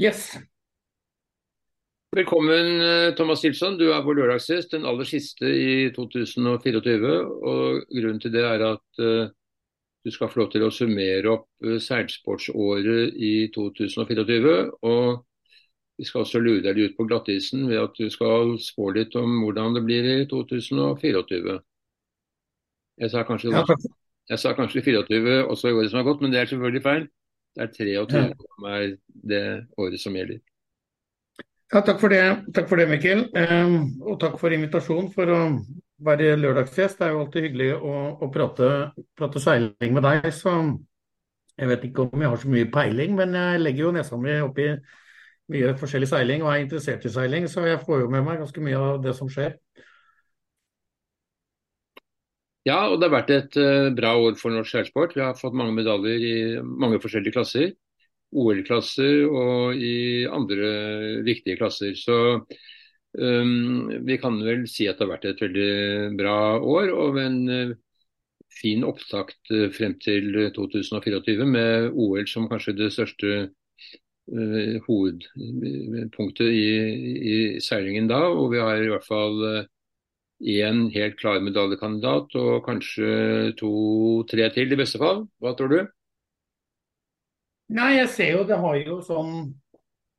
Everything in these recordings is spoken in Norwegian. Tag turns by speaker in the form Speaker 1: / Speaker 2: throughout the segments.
Speaker 1: Yes.
Speaker 2: Velkommen eh, Thomas Nilsson, du er vår lørdagsgjest, den aller siste i 2024. og Grunnen til det er at uh, du skal få lov til å summere opp uh, seilsportsåret i 2024. og Vi skal også lure deg ut på glattisen ved at du skal spå litt om hvordan det blir i 2024. Jeg sa kanskje,
Speaker 1: Ja,
Speaker 2: jeg sa kanskje 24 også i året som har gått, men det er selvfølgelig feil. Det er 23 som er det året som gjelder.
Speaker 1: Ja, takk for det, takk for det Mikkel. Eh, og takk for invitasjonen for å være lørdagsgjest. Det er jo alltid hyggelig å, å prate, prate, seiling med deg. Så jeg vet ikke om jeg har så mye peiling, men jeg legger jo nesa mi i mye forskjellig seiling og er interessert i seiling, så jeg får jo med meg ganske mye av det som skjer.
Speaker 2: Ja, og det har vært et uh, bra år for norsk seilsport. Vi har fått mange medaljer i mange forskjellige klasser. OL-klasser og i andre viktige klasser. Så um, vi kan vel si at det har vært et veldig bra år og en uh, fin opptakt uh, frem til 2024 med OL som kanskje det største uh, hovedpunktet i, i, seilingen da. Og vi har i hvert fall én helt klar medaljekandidat og kanskje to-tre til i beste fall. Hva tror du?
Speaker 1: Nei, jeg ser jo det har jo sånn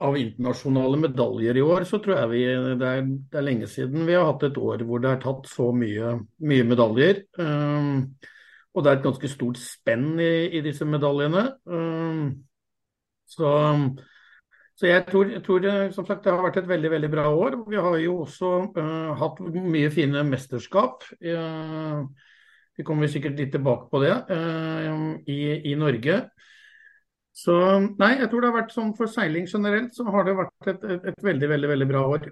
Speaker 1: Av internasjonale medaljer i år, så tror jeg vi det er, det er lenge siden vi har hatt et år hvor det er tatt så mye, mye medaljer. Um, og det er et ganske stort spenn i, i disse medaljene. Um, så, så jeg, tror, jeg tror, det, som sagt, det har vært et veldig veldig bra år. Vi har jo også uh, hatt mye fine mesterskap. Uh, vi kommer sikkert litt tilbake på det uh, i, i Norge. Så nei, jeg tror det har vært sånn for seiling generelt, så har det vært et, et, et veldig veldig, veldig bra år.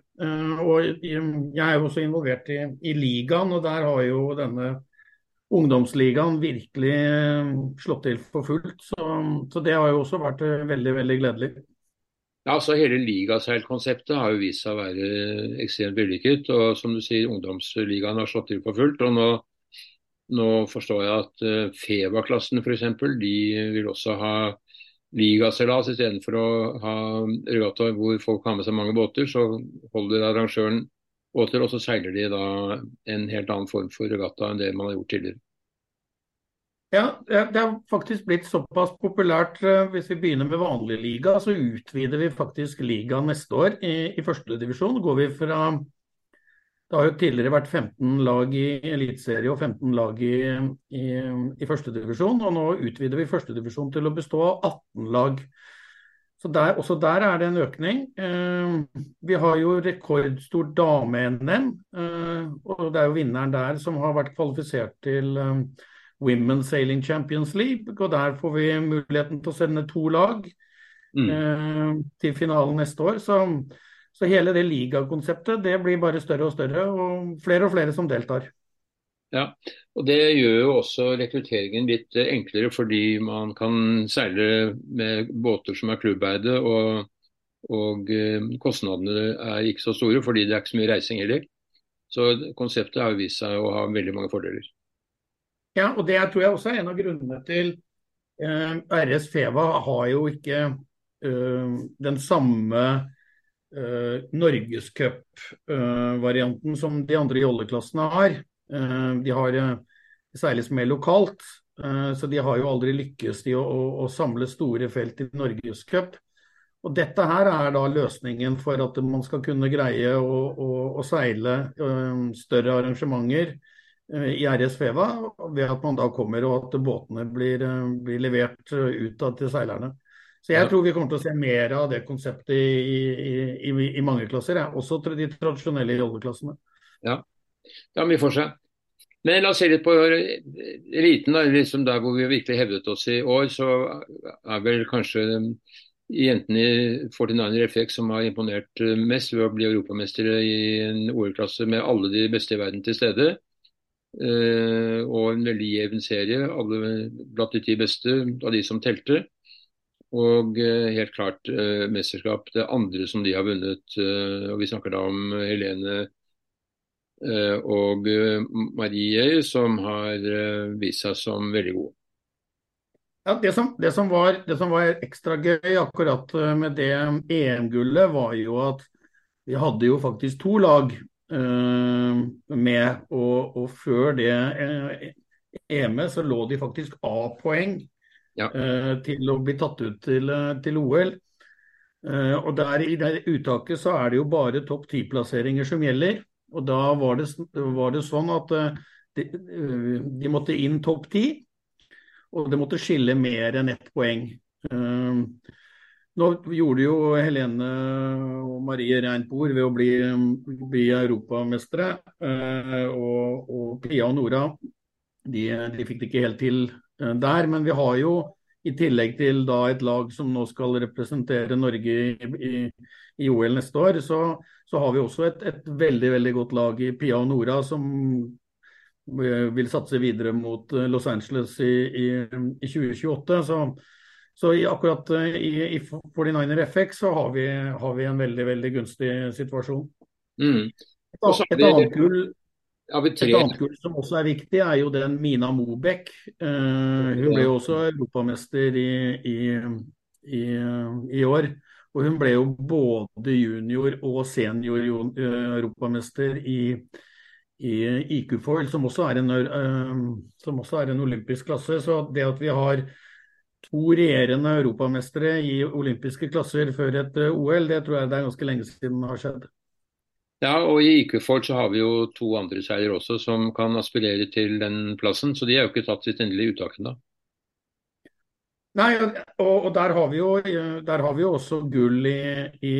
Speaker 1: Og jeg er jo også involvert i, i, ligaen, og der har jo denne ungdomsligaen virkelig slått til for fullt. Så, så, det har jo også vært veldig, veldig gledelig.
Speaker 2: Ja, altså Hele ligaseilkonseptet har jo vist seg å være ekstremt vellykket. og som du sier, Ungdomsligaen har slått til for fullt. og nå, nå forstår jeg at Feva-klassen f.eks. de vil også ha ligaseilas istedenfor å ha regatta hvor folk har med seg mange båter, så holder arrangøren båter, og så seiler de da en helt annen form for regatta enn det man har gjort tidligere.
Speaker 1: Ja, det har faktisk blitt såpass populært. Eh, hvis vi begynner med vanlig liga, så utvider vi faktisk ligaen neste år i, i første divisjon. Går vi fra det har jo tidligere vært 15 lag i eliteserie og 15 lag i, i, i førstedivisjon. Og nå utvider vi førstedivisjon til å bestå av 18 lag. Så der, Også der er det en økning. Eh, vi har jo rekordstor dame-NM. Eh, og det er jo vinneren der som har vært kvalifisert til eh, Women's Sailing Champions League. Og der får vi muligheten til å sende to lag mm. Eh, til finalen neste år. Så så hele det ligakonseptet det blir bare større og større, og flere og flere som deltar.
Speaker 2: Ja, og Det gjør jo også rekrutteringen litt enklere, fordi man kan seile med båter som er klubbeide. Og, og eh, kostnadene er ikke så store, fordi det er ikke så mye reising heller. Så konseptet har vist seg å ha veldig mange fordeler.
Speaker 1: Ja, og det tror jeg også er en av grunnene til eh, RS Feva har jo ikke eh, den samme eh, norgescupvarianten eh, som de andre jolleklassene har. Uh, de har uh, seiles mer lokalt, så de har jo aldri lykkes i å, å, å samle store felt i norgescup. Og Dette her er da løsningen for at man skal kunne greie å, å seile større arrangementer i RS Feva, ved at man da kommer og at båtene blir, blir levert ut til seilerne. Så jeg tror vi kommer til å se mer av det konseptet i, i, i, i mange klasser. Ja. Også de tradisjonelle rolleklassene.
Speaker 2: Ja. ja, vi får se. Men la oss se litt på eliten. Liksom der hvor vi virkelig hevdet oss i år, så er vel kanskje jentene i 49er FX som har imponert mest ved å bli europamestere i en OL-klasse med alle de beste i verden til stede. Uh, og en veldig jevn serie, alle blant de ti beste av de som telte. Og eh, helt klart eh, mesterskap. Det andre som de har vunnet, eh, og vi snakker da om Helene og Marie, som har vist seg som veldig gode.
Speaker 1: Ja, det, som, det, som var, det, som, var, ekstra gøy akkurat eh, med det EM-gullet, var jo at vi hadde jo faktisk to lag med. Og, og, før det EME EM-et så lå de faktisk A-poeng ja. uh, til å bli tatt ut til, til OL. og der I det uttaket så er det jo bare topp ti-plasseringer som gjelder. Og da var det, var sånn at de, de måtte inn topp ti og det måtte skille mer enn ett poeng. Uh, nå gjorde jo Helene og Marie rent bord ved å bli, bli europamestere. Uh, og, og, Pia og Nora de, de, fikk det ikke helt til uh, der. Men vi har jo i tillegg til da et lag som nå skal representere Norge i, i, i OL neste år, så, så, har vi også et, et veldig veldig godt lag i Pia og Nora som vil satse videre mot eh, Los Angeles i, i 2028. Så, så i, akkurat eh, i, i 49er FX så har vi, har vi, en veldig veldig gunstig situasjon.
Speaker 2: Mm.
Speaker 1: Et, et, annet gull, et annet gull som også er viktig, er jo den Mina Mobek. Uh, hun ble jo også europamester i, i år. Og hun ble jo både junior og senior europamester i, i IQ-foil, som, uh, som også er en olympisk klasse. Så det at vi har to regjerende europamestere i olympiske klasser før et uh, OL, det tror jeg det er ganske lenge siden har skjedd.
Speaker 2: Ja, og i IQ-foil så har vi jo to andre seier også som kan aspirere til den plassen. Så de er jo ikke tatt sitt endelige uttak ennå.
Speaker 1: Nei, og, og der, har vi jo, der har vi jo også gull i, i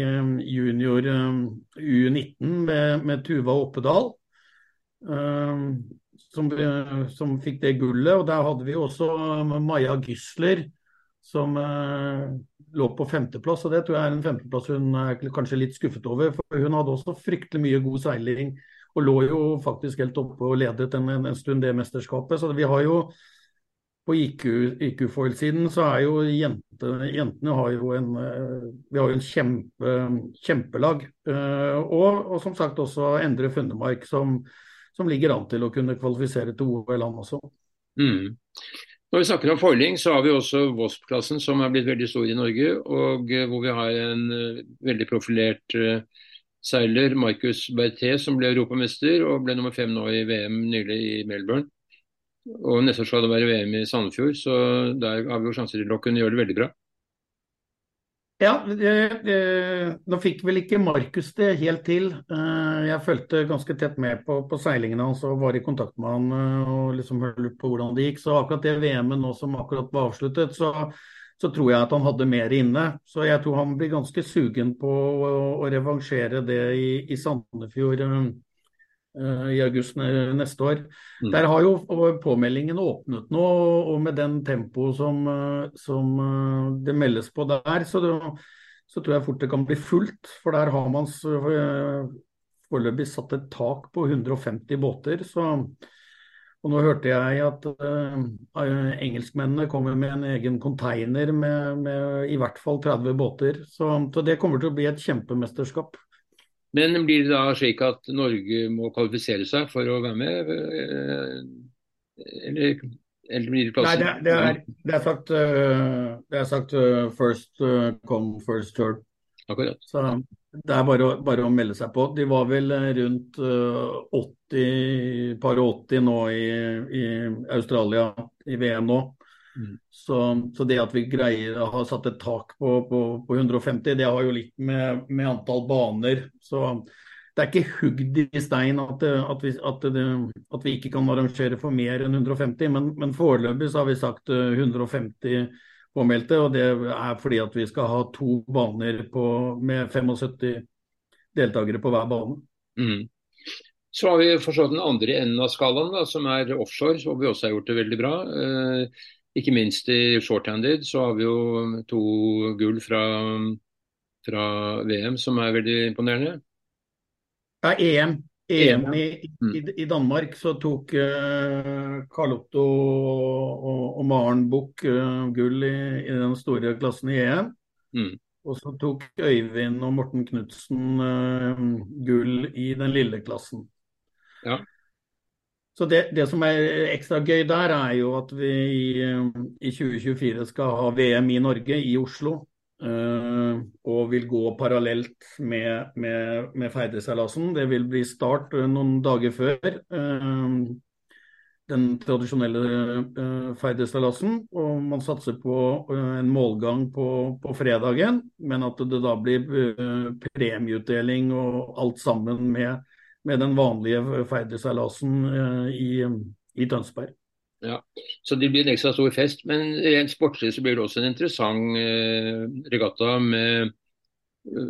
Speaker 1: junior um, U19 med, med Tuva Oppedal. Ehm, som, som, fikk det gullet. Og der hadde vi også um, Maja Gysler som uh, lå på femteplass. og Det tror jeg er en femteplass hun er kanskje litt skuffet over. for Hun hadde også fryktelig mye god seiling og lå jo faktisk helt oppe og ledet en, en stund det mesterskapet. Så vi har jo på IQ-foil-siden så er jo jentene, jentene har jo en, uh, vi har jo en kjempe, kjempelag. Og, og, som sagt også Endre Fundemark, som, som ligger an til å kunne kvalifisere til OL, han også.
Speaker 2: Mm. Når vi snakker om foiling, så har vi også Vosp-klassen, som er blitt veldig stor i Norge. og uh, Hvor vi har en uh, veldig profilert uh, seiler, Marcus Berthet, som ble europamester og ble nummer fem nå i VM nylig i Melbourne. Og Neste år skal det være VM i Sandefjord, så der har vi jo sjanser til å kunne gjøre det veldig bra.
Speaker 1: Ja, nå fikk vel ikke Markus det helt til. Eh, jeg fulgte ganske tett med på, på seilingene hans og var i kontakt med han eh, og liksom hørte på hvordan det gikk. Så akkurat det VM-et nå som akkurat var avsluttet, så, så, tror jeg at han hadde mer inne. Så jeg tror han blir ganske sugen på å, å revansjere det i, i Sandefjord Eh, i august neste år. Mm. Der har jo påmeldingen åpnet nå, og med den tempoet som, eh, som, eh, det meldes på der, så, det, så, tror jeg fort det kan bli fullt. For der har man foreløpig satt et tak på 150 båter. så og Nå hørte jeg at uh, engelskmennene kommer med en egen container med, med, i hvert fall 30 båter. Så, så det kommer til å bli et kjempemesterskap.
Speaker 2: Men blir det da slik at Norge må kvalifisere seg for å være med? Eh, eller, eller blir det plass?
Speaker 1: Nei, det, det, er, det, er, sagt, uh, det er sagt uh, first come, first turn.
Speaker 2: Akkurat.
Speaker 1: Så det er bare bare å, melde seg på. De var vel rundt 80, par 80 nå i, i Australia i VM nå. Mm. Så, så, det at vi greier å ha satt et tak på, på, på 150, det har jo litt med, med, antall baner. Så det er ikke hugd i stein at, at, vi, at, det, at, vi, ikke kan arrangere for mer enn 150. Men, men foreløpig så har vi sagt 150 eh, påmeldte, og det er fordi at vi skal ha to baner på, med 75 deltakere på hver bane.
Speaker 2: Mm. Så har vi forstått den andre enden av skalaen, da, som er offshore, hvor vi også har gjort det veldig bra. Eh, ikke minst i shorthanded så har vi jo to gull fra, fra VM som er veldig imponerende.
Speaker 1: Ja, EM. EM i, mm. i, i, Danmark så tok uh, Carl Otto og, og, og Maren Buch uh, gull i, i, den store klassen i EM. Mm. Og så tok Øyvind og Morten Knutsen uh, gull i den lille klassen.
Speaker 2: Ja.
Speaker 1: Så det, det, som er ekstra gøy der, er jo at vi i, i 2024 skal ha VM i Norge, i Oslo. Uh, og vil gå parallelt med, med, med Feideseilasen. Det vil bli start noen dager før. Den tradisjonelle uh, Feideseilasen. Og man satser på en målgang på, på, fredagen, men at det da blir premieutdeling og alt sammen med, med den vanlige Feideseilasen uh, i, i, Tønsberg.
Speaker 2: Ja, Så det blir en ekstra stor fest. Men rent sportslig så blir det også en interessant regatta med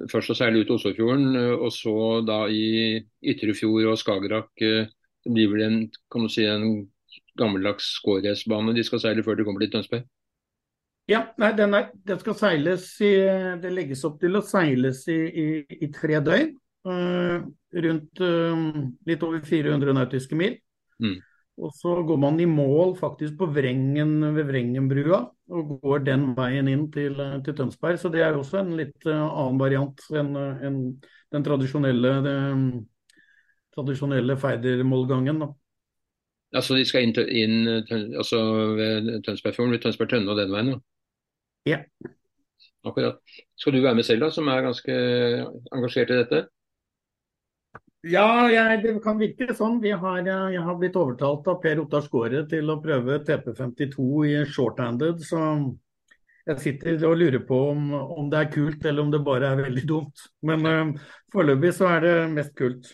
Speaker 2: først å seile ut Oslofjorden, og så da i Ytrefjord og Skagerrak det blir vel en, kan du si, en gammeldags skårracerbane de skal seile før de kommer til Tønsberg?
Speaker 1: Ja, nei, den, er, den, skal seiles i Det legges opp til å seiles i, i, i tre døgn. Uh, rundt uh, litt over 400 nautiske mil. Mm. Og så går man i mål faktisk på Vrengen ved Vrengenbrua og går den veien inn til, til Tønsberg. Så det er jo også en litt annen variant enn en den tradisjonelle, den, tradisjonelle Feidermålgangen.
Speaker 2: Altså de skal inn, inn altså ved Tønsbergfjorden, ved Tønsberg-Tønne og den veien?
Speaker 1: Ja.
Speaker 2: Akkurat. Skal du være med selv, da, som er ganske engasjert i dette?
Speaker 1: Ja, jeg, det kan virke sånn. Har, jeg har blitt overtalt av Per Ottar Skåre til å prøve TP52 i shorthanded. Så jeg sitter og lurer på om, om, det er kult eller om det bare er veldig dumt. Men uh, foreløpig så er det mest kult.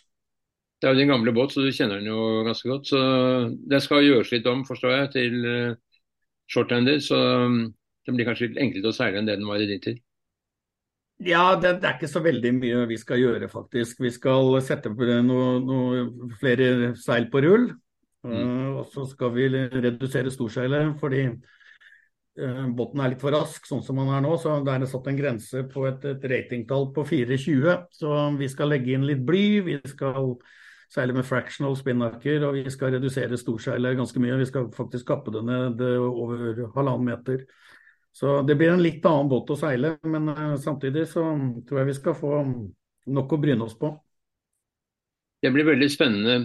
Speaker 2: Det er jo din gamle båt, så du kjenner den jo ganske godt. Så den skal gjøres litt om, forstår jeg, til shorthanded, shorthander. Så um, den blir kanskje litt enklere å seile enn det den var i din tid.
Speaker 1: Ja, det, det, er ikke så veldig mye vi skal gjøre, faktisk. Vi skal sette noe, noe flere seil på rull. Mm. Uh, og så skal vi redusere storseilet fordi uh, båten er litt for rask, sånn som den er nå. Så det er satt en grense på et, et ratingtall på 4,20. Så vi skal legge inn litt bly. Vi skal seile med fractional spinnaker, og vi skal redusere storseilet ganske mye. Vi skal faktisk kappe det ned over halvannen meter. Så det blir en litt annen båt å seile, men uh, samtidig så tror jeg vi skal få nok å bryne oss på.
Speaker 2: Det blir veldig spennende.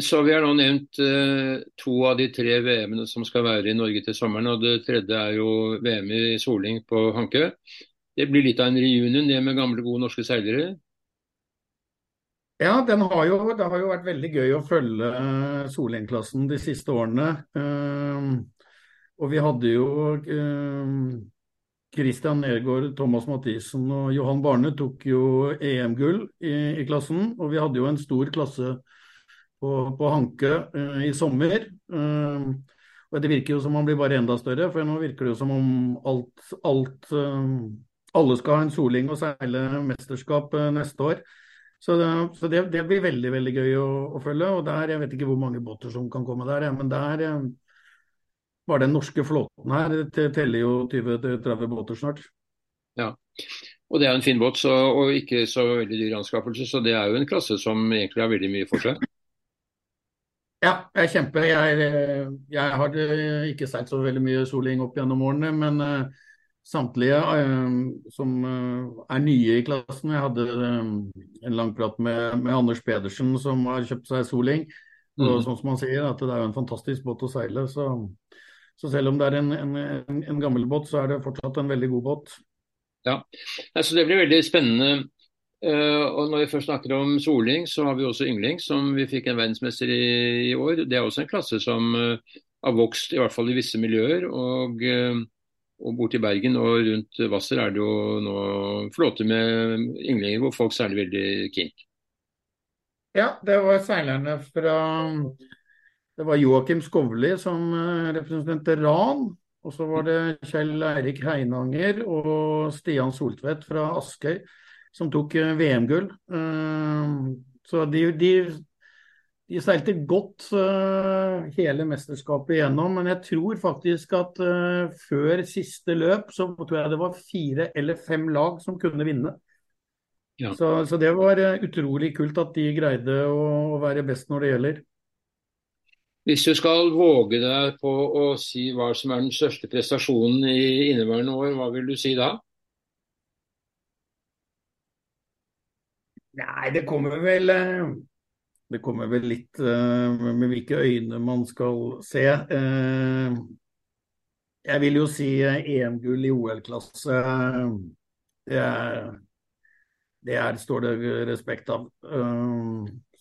Speaker 2: Så Vi har nå nevnt eh, to av de tre VM-ene som skal være i Norge til sommeren. og Det tredje er jo VM i soling på Hankø. Det blir litt av en reunion det med gamle, gode norske seilere.
Speaker 1: Ja, har jo, det har jo vært veldig gøy å følge eh, Solheim-klassen de siste årene. Uh, og vi hadde jo uh, Christian Nergård, Thomas Mathisen og Johan Barne tok jo EM-gull i, i, klassen. Og vi hadde jo en stor klasse på, på Hanke uh, i sommer. Uh, og det virker jo som man blir bare enda større, for nå virker det jo som om alt, alt alle skal ha en soling og seile mesterskap neste år. Så, det, så det, det, blir veldig veldig gøy å, å, følge. og der, Jeg vet ikke hvor mange båter som kan komme der, men der var den norske flåten her teller jo 20-30 båter snart.
Speaker 2: Ja, og det er en fin båt så, og ikke så veldig dyr anskaffelse, så det er jo en klasse som egentlig har veldig mye for seg.
Speaker 1: Ja, jeg kjemper. Jeg, jeg har ikke seilt så veldig mye soling opp gjennom årene, men uh, samtlige uh, som uh, er nye i klassen. Jeg hadde en lang prat med, med, Anders Pedersen som har kjøpt seg Soling. Og mm. sånn som han sier, at det er jo en fantastisk båt å seile. Så, så selv om det er en, en, en, gammel båt, så er det fortsatt en veldig god båt.
Speaker 2: Ja, altså Det blir veldig spennende. Uh, og Når vi først snakker om soling, så har vi også yngling, som vi fikk en verdensmester i, i år. Det er også en klasse som uh, har vokst, i hvert fall i visse miljøer. og uh, og borti Bergen og rundt Hvasser er det jo nå flåter med ynglinger hvor folk seiler veldig keen.
Speaker 1: Ja, det var seilerne fra Det var Joakim Skovli som eh, representerte Ran. Og så var det Kjell Eirik Heinanger og Stian Soltvedt fra Askøy som tok eh, VM-gull. Eh, så de, de de seilte godt hele mesterskapet igjennom, men jeg tror faktisk at før siste løp så tror jeg det var fire eller fem lag som kunne vinne. Ja. Så, så, det var utrolig kult at de greide å, å, være best når det gjelder.
Speaker 2: Hvis du skal våge deg på å si hva som er den største prestasjonen i inneværende år, hva vil du si da?
Speaker 1: Nei, det kommer vel det kommer vel litt uh, med hvilke øyne man skal se. Uh, jeg vil jo si EM-gull i OL-klasse. Det, det er, står det respekt av.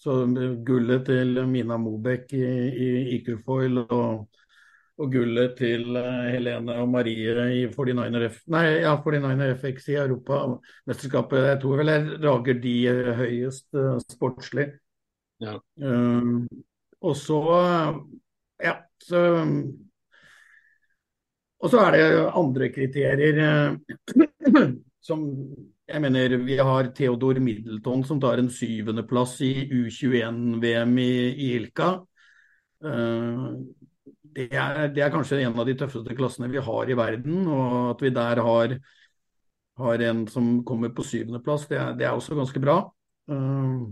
Speaker 1: Så gullet til Mina Mobek i, i IQ-foil og og gullet til eh, Helene og Marie i 49er, F nei, ja, 49er FX i Europamesterskapet. Jeg tror vel jeg rager de høyest uh, sportslig. Ja. Um, og så ja, så og så er det andre kriterier som jeg mener Vi har Theodor Middleton som tar en syvendeplass i U21-VM i, i Ilka. Uh, det er, det er, kanskje en av de tøffeste klassene vi har i verden. Og at vi der har, har en som kommer på syvendeplass, det, det er også ganske bra. Uh,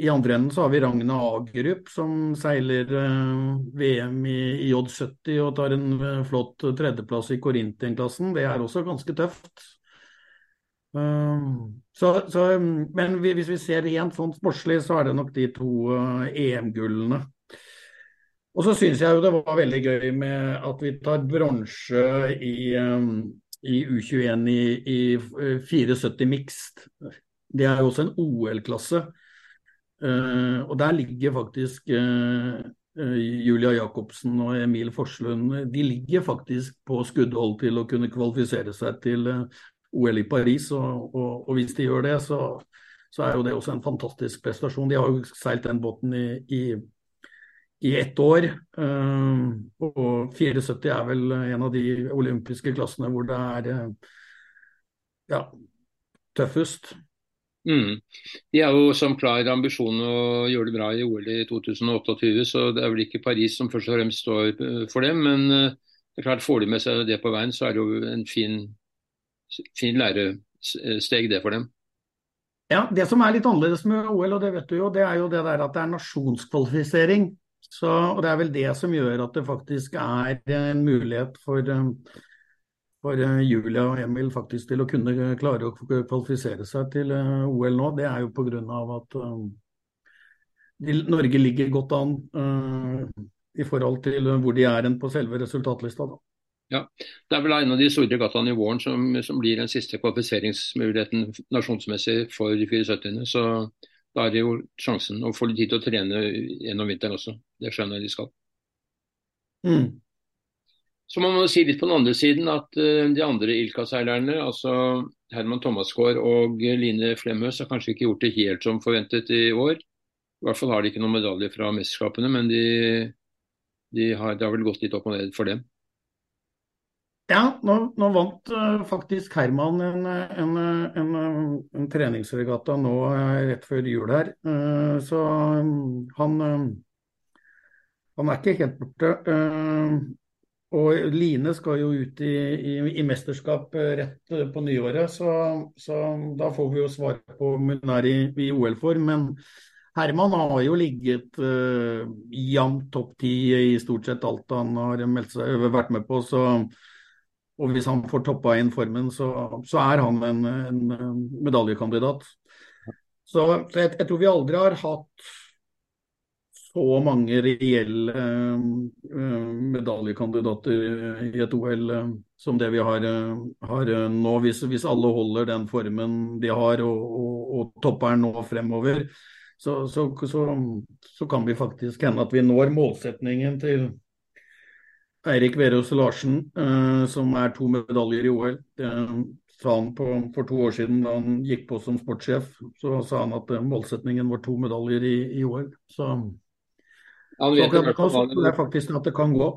Speaker 1: I andre enden så har vi Ragne Agerup som seiler uh, VM i, i, J70 og tar en flott tredjeplass i Korintien-klassen. Det er også ganske tøft. Så, så, men hvis vi ser rent sånn sportslig, så er det nok de to EM-gullene. Og så syns jeg jo det var veldig gøy med at vi tar bronse i, um, i, U21 i, i 74 eh, mixed. Det er jo også en OL-klasse. Uh, og der ligger faktisk uh, Julia Jacobsen og Emil Forslund de ligger faktisk på skuddhold til å kunne kvalifisere seg til OL i Paris. Og, og, og hvis de gjør det, så, så, er jo det også en fantastisk prestasjon. De har jo seilt den båten i, i i ett år. Eh, og 74 er vel en av de olympiske klassene hvor det er eh, ja, tøffest.
Speaker 2: Mm. De er jo som klar ambisjon å gjøre det bra i OL i 2028, så det er vel ikke Paris som først og fremst står eh, for dem. Men det er klart får de med seg det på veien, så er det jo en fin, fin læresteg det for dem.
Speaker 1: Ja, Det som er litt annerledes med OL, og det vet du jo, det er jo det der at det er nasjonskvalifisering. Så, og Det er vel det som gjør at det faktisk er en mulighet for, eh, for eh, Julia og Emil faktisk til å kunne klare å kvalifisere seg til eh, OL nå. Det er jo pga. at Norge ligger godt an uh, i forhold til hvor de er på selve resultatlista. Da.
Speaker 2: Ja, Det er vel en av de store regattaene i våren som, som, blir den siste kvalifiseringsmuligheten nasjonsmessig for de 74. Så da er det jo sjansen å få litt tid til å trene gjennom vinteren også. Det skjønner jeg de skal. Mm. Så må man si litt på den andre siden at uh, de andre Ilka-seilerne, altså Herman Thomasgaard og Line Flemhøs, har kanskje ikke gjort det helt som forventet i år. I hvert fall har de ikke noen medalje fra mesterskapene, men de, de har, det har vel gått litt opp og ned for dem.
Speaker 1: Ja, nå, nå vant uh, faktisk Herman en, en, en, en, treningsregatta nå uh, rett før jul her. Uh, så um, han, han er ikke helt borte. og Line skal jo ut i, i, i mesterskap rett på nyåret, så, så, da får vi jo svar på om hun er i, i OL-form. Men Herman har jo ligget uh, jevnt topp ti i stort sett alt han har seg, vært med på. så og hvis han får toppa inn formen, så, så er han en, en medaljekandidat. Så jeg, jeg, tror vi aldri har hatt så mange reelle uh, medaljekandidater i et OL uh, som det vi har, uh, har nå. Hvis, hvis, alle holder den formen de har og, og, og topper nå fremover, så, så, så, så, kan vi faktisk hende at vi når målsetningen til Eirik Verås Larsen, uh, som er to medaljer i OL. Det sa han på, for to år siden da han gikk på som sportssjef. Så sa han at uh, målsetningen var to medaljer i, i OL. Så, han vet så akkurat nå det jeg faktisk at det kan gå.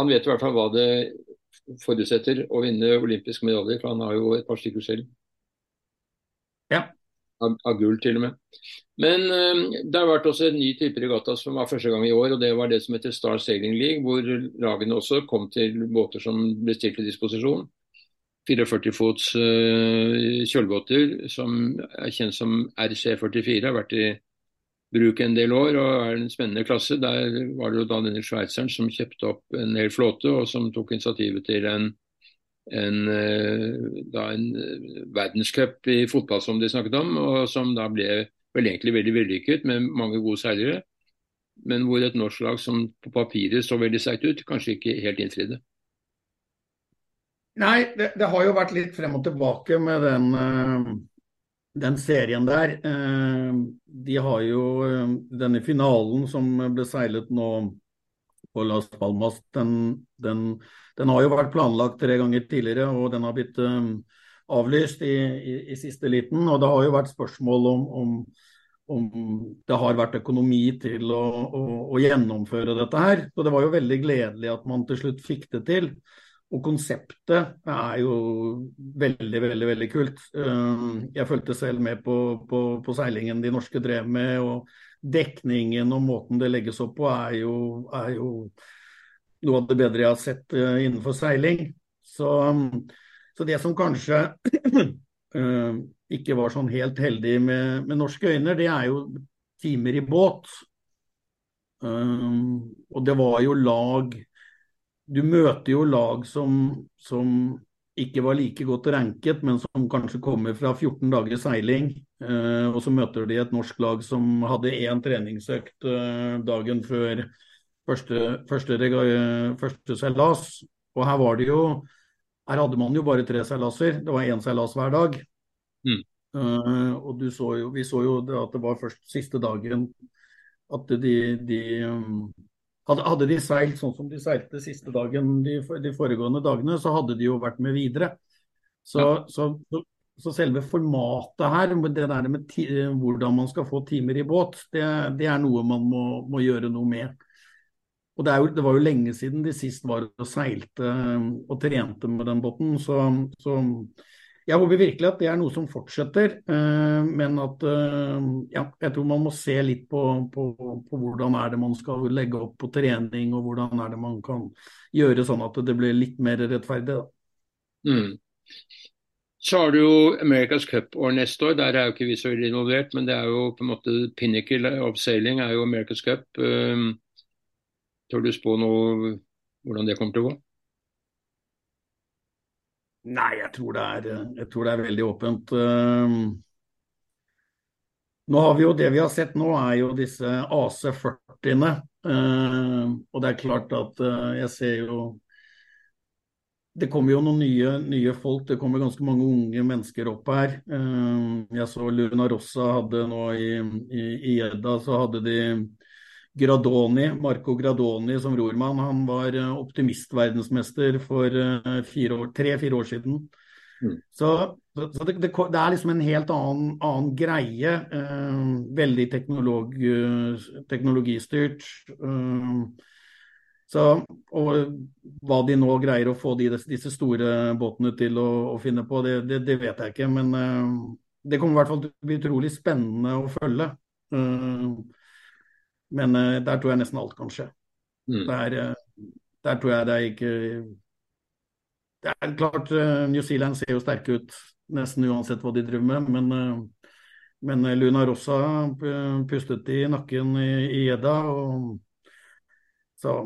Speaker 2: Han vet i hvert fall hva det forutsetter å vinne olympiske medaljer, for han har jo et par stykker selv.
Speaker 1: Ja,
Speaker 2: av, av, gull til og med. Men um, det har vært også en ny type regatta som var første gang i år, og det var det som heter Star Sailing League, hvor lagene også kom til båter som ble stilt til disposisjon. 44 fots uh, kjølbåter som er kjent som RC44, har vært i bruk en del år og er en spennende klasse. Der var det jo da denne sveitseren som kjøpte opp en hel flåte, og som tok initiativet til en en, eh, da en eh, verdenscup i fotball som de snakket om, og som da ble vel egentlig veldig vellykket med mange gode seilere. Men hvor et norsk lag som på papiret så veldig sterkt ut, kanskje ikke helt innfridde.
Speaker 1: Nei, det, det, har jo vært litt frem og tilbake med den, uh, den serien der. De har jo denne finalen som ble seilet nå på Las Palmas, den, den, den, har jo vært planlagt tre ganger tidligere, og den har blitt avlyst i, i, i, siste liten. Og det har jo vært spørsmål om, om, om det har vært økonomi til å, å, å, gjennomføre dette her. Så det var jo veldig gledelig at man til slutt fikk det til. Og konseptet er jo veldig, veldig veldig kult. Jeg fulgte selv med på, på, på, seilingen de norske drev med. og Dekningen og måten det legges opp på er jo, er jo noe av det bedre jeg har sett uh, innenfor seiling. Så, så det som kanskje ikke var sånn helt heldig med, med norske øyne, det er jo timer i båt. og det var jo lag du møter jo lag som, som, ikke var like godt ranket, men som kanskje kommer fra 14 dager seiling. Eh, og så møter de et norsk lag som hadde én treningsøkt eh, dagen før første, første, første seilas. Og her var det jo Her hadde man jo bare tre seilaser. Det var én seilas hver dag. Mm. Og så jo, vi så jo at det var først siste dagen at de, de hadde, de seilt sånn som de seilte siste dagen de, de, foregående dagene, så hadde de jo vært med videre. Så, ja. så, så, selve formatet her, det der med ti, hvordan man skal få timer i båt, det, det er noe man må, må, gjøre noe med. Og det, jo, det, var jo lenge siden de sist var og seilte og trente med den båten. Så, så jeg håper virkelig at det er noe som fortsetter, eh, men at eh, ja, jeg tror man må se litt på, på, på, hvordan er det man skal legge opp på trening, og hvordan er det man kan gjøre sånn at det blir litt mer rettferdig.
Speaker 2: Mm. Så har du jo America's Cup-år neste år. Der er jo ikke vi så involvert, men det er jo på en måte pinnacle of sailing er jo America's Cup. Um, tør du spå noe hvordan det kommer til å gå?
Speaker 1: Nei, jeg tror, er, jeg tror, det er, veldig åpent. Um, nå har vi jo Det vi har sett nå, er jo disse AC40-ene. Uh, og det er klart at uh, jeg ser jo Det kommer jo noen nye, nye folk. Det kommer ganske mange unge mennesker opp her. Ehm, jeg så Luna Rossa hadde nå i, i, i Edda, så hadde de Gradoni, Marco Gradoni som rormann, han var eh, optimistverdensmester for eh, tre-fire år siden. Mm. Så, så det, det, det, er liksom en helt annen, annen greie. Eh, veldig teknolog, teknologistyrt. Eh, så, og hva de nå greier å få de, disse store båtene til å, å finne på, det, det, vet jeg ikke. Men eh, det kommer i hvert fall til å bli utrolig spennende å følge. Uh, men uh, der tror jeg nesten alt kan skje. Mm. Der, der, tror jeg det er ikke Det er klart New Zealand ser jo sterke ut nesten uansett hva de driver med, men, men Luna Rossa pustet i nakken i Edda. Så,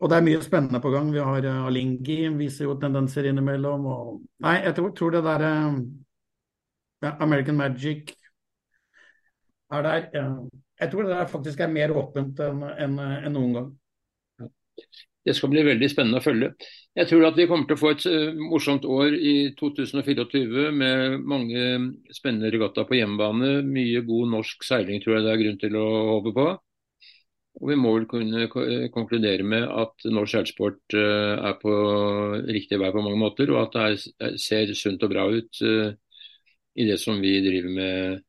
Speaker 1: og det er mye spennende på gang. Vi har Alingi, viser jo tendenser innimellom. Og, nei, jeg tror, tror det der ja, American Magic er der. Uh, jeg tror det der faktisk er mer åpent enn en, en noen gang.
Speaker 2: Det skal bli veldig spennende å følge. Jeg tror at vi kommer til å få et uh, morsomt år i 2024 med mange spennende regatta på hjemmebane. Mye god norsk seiling tror jeg det er grunn til å håpe på. Og Vi må vel kunne konkludere med at norsk seilsport uh, er på riktig vei på mange måter, og at det er, ser sunt og bra ut i det som vi driver med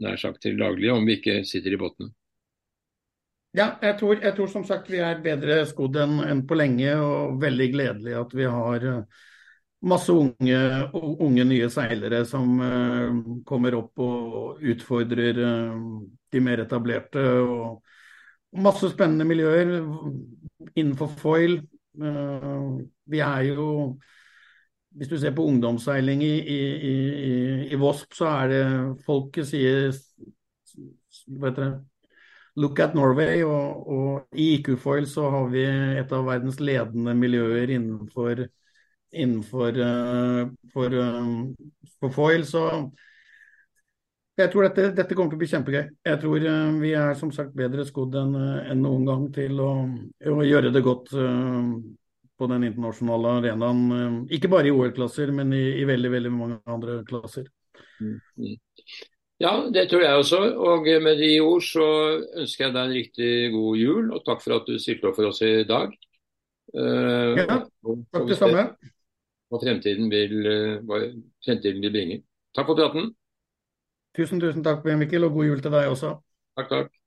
Speaker 2: nær sagt til daglig, om vi ikke sitter i båtene.
Speaker 1: Ja, jeg tror, jeg tror, som sagt vi er bedre skodd enn en på lenge, og veldig gledelig at vi har eh, masse unge, unge nye seilere som uh, kommer opp og utfordrer uh, de mer etablerte. Og masse spennende miljøer innenfor foil. Uh, vi er jo hvis du ser på ungdomsseiling i, i, i, i Vosp, så er det folket sier hva heter Look at Norway. Og, og i IQ-foil så har vi et av verdens ledende miljøer innenfor, innenfor uh, for, um, for foil. Så Jeg tror dette, dette, kommer til å bli kjempegøy. Jeg tror uh, vi er som sagt bedre skodd enn uh, en noen gang til å, å gjøre det godt uh, på den internasjonale arenaen. ikke bare i OL-klasser, men i, i, veldig veldig mange andre klasser. Mm, mm.
Speaker 2: Ja, det tror jeg også. Og med de ord så ønsker jeg deg en riktig god jul, og takk for at du stilte opp for oss i dag.
Speaker 1: ja, takk det samme.
Speaker 2: Hva fremtiden vil, hva fremtiden vil bringe. Takk for praten.
Speaker 1: Tusen, tusen takk, Mikkel, og god jul til deg også.
Speaker 2: Takk, takk.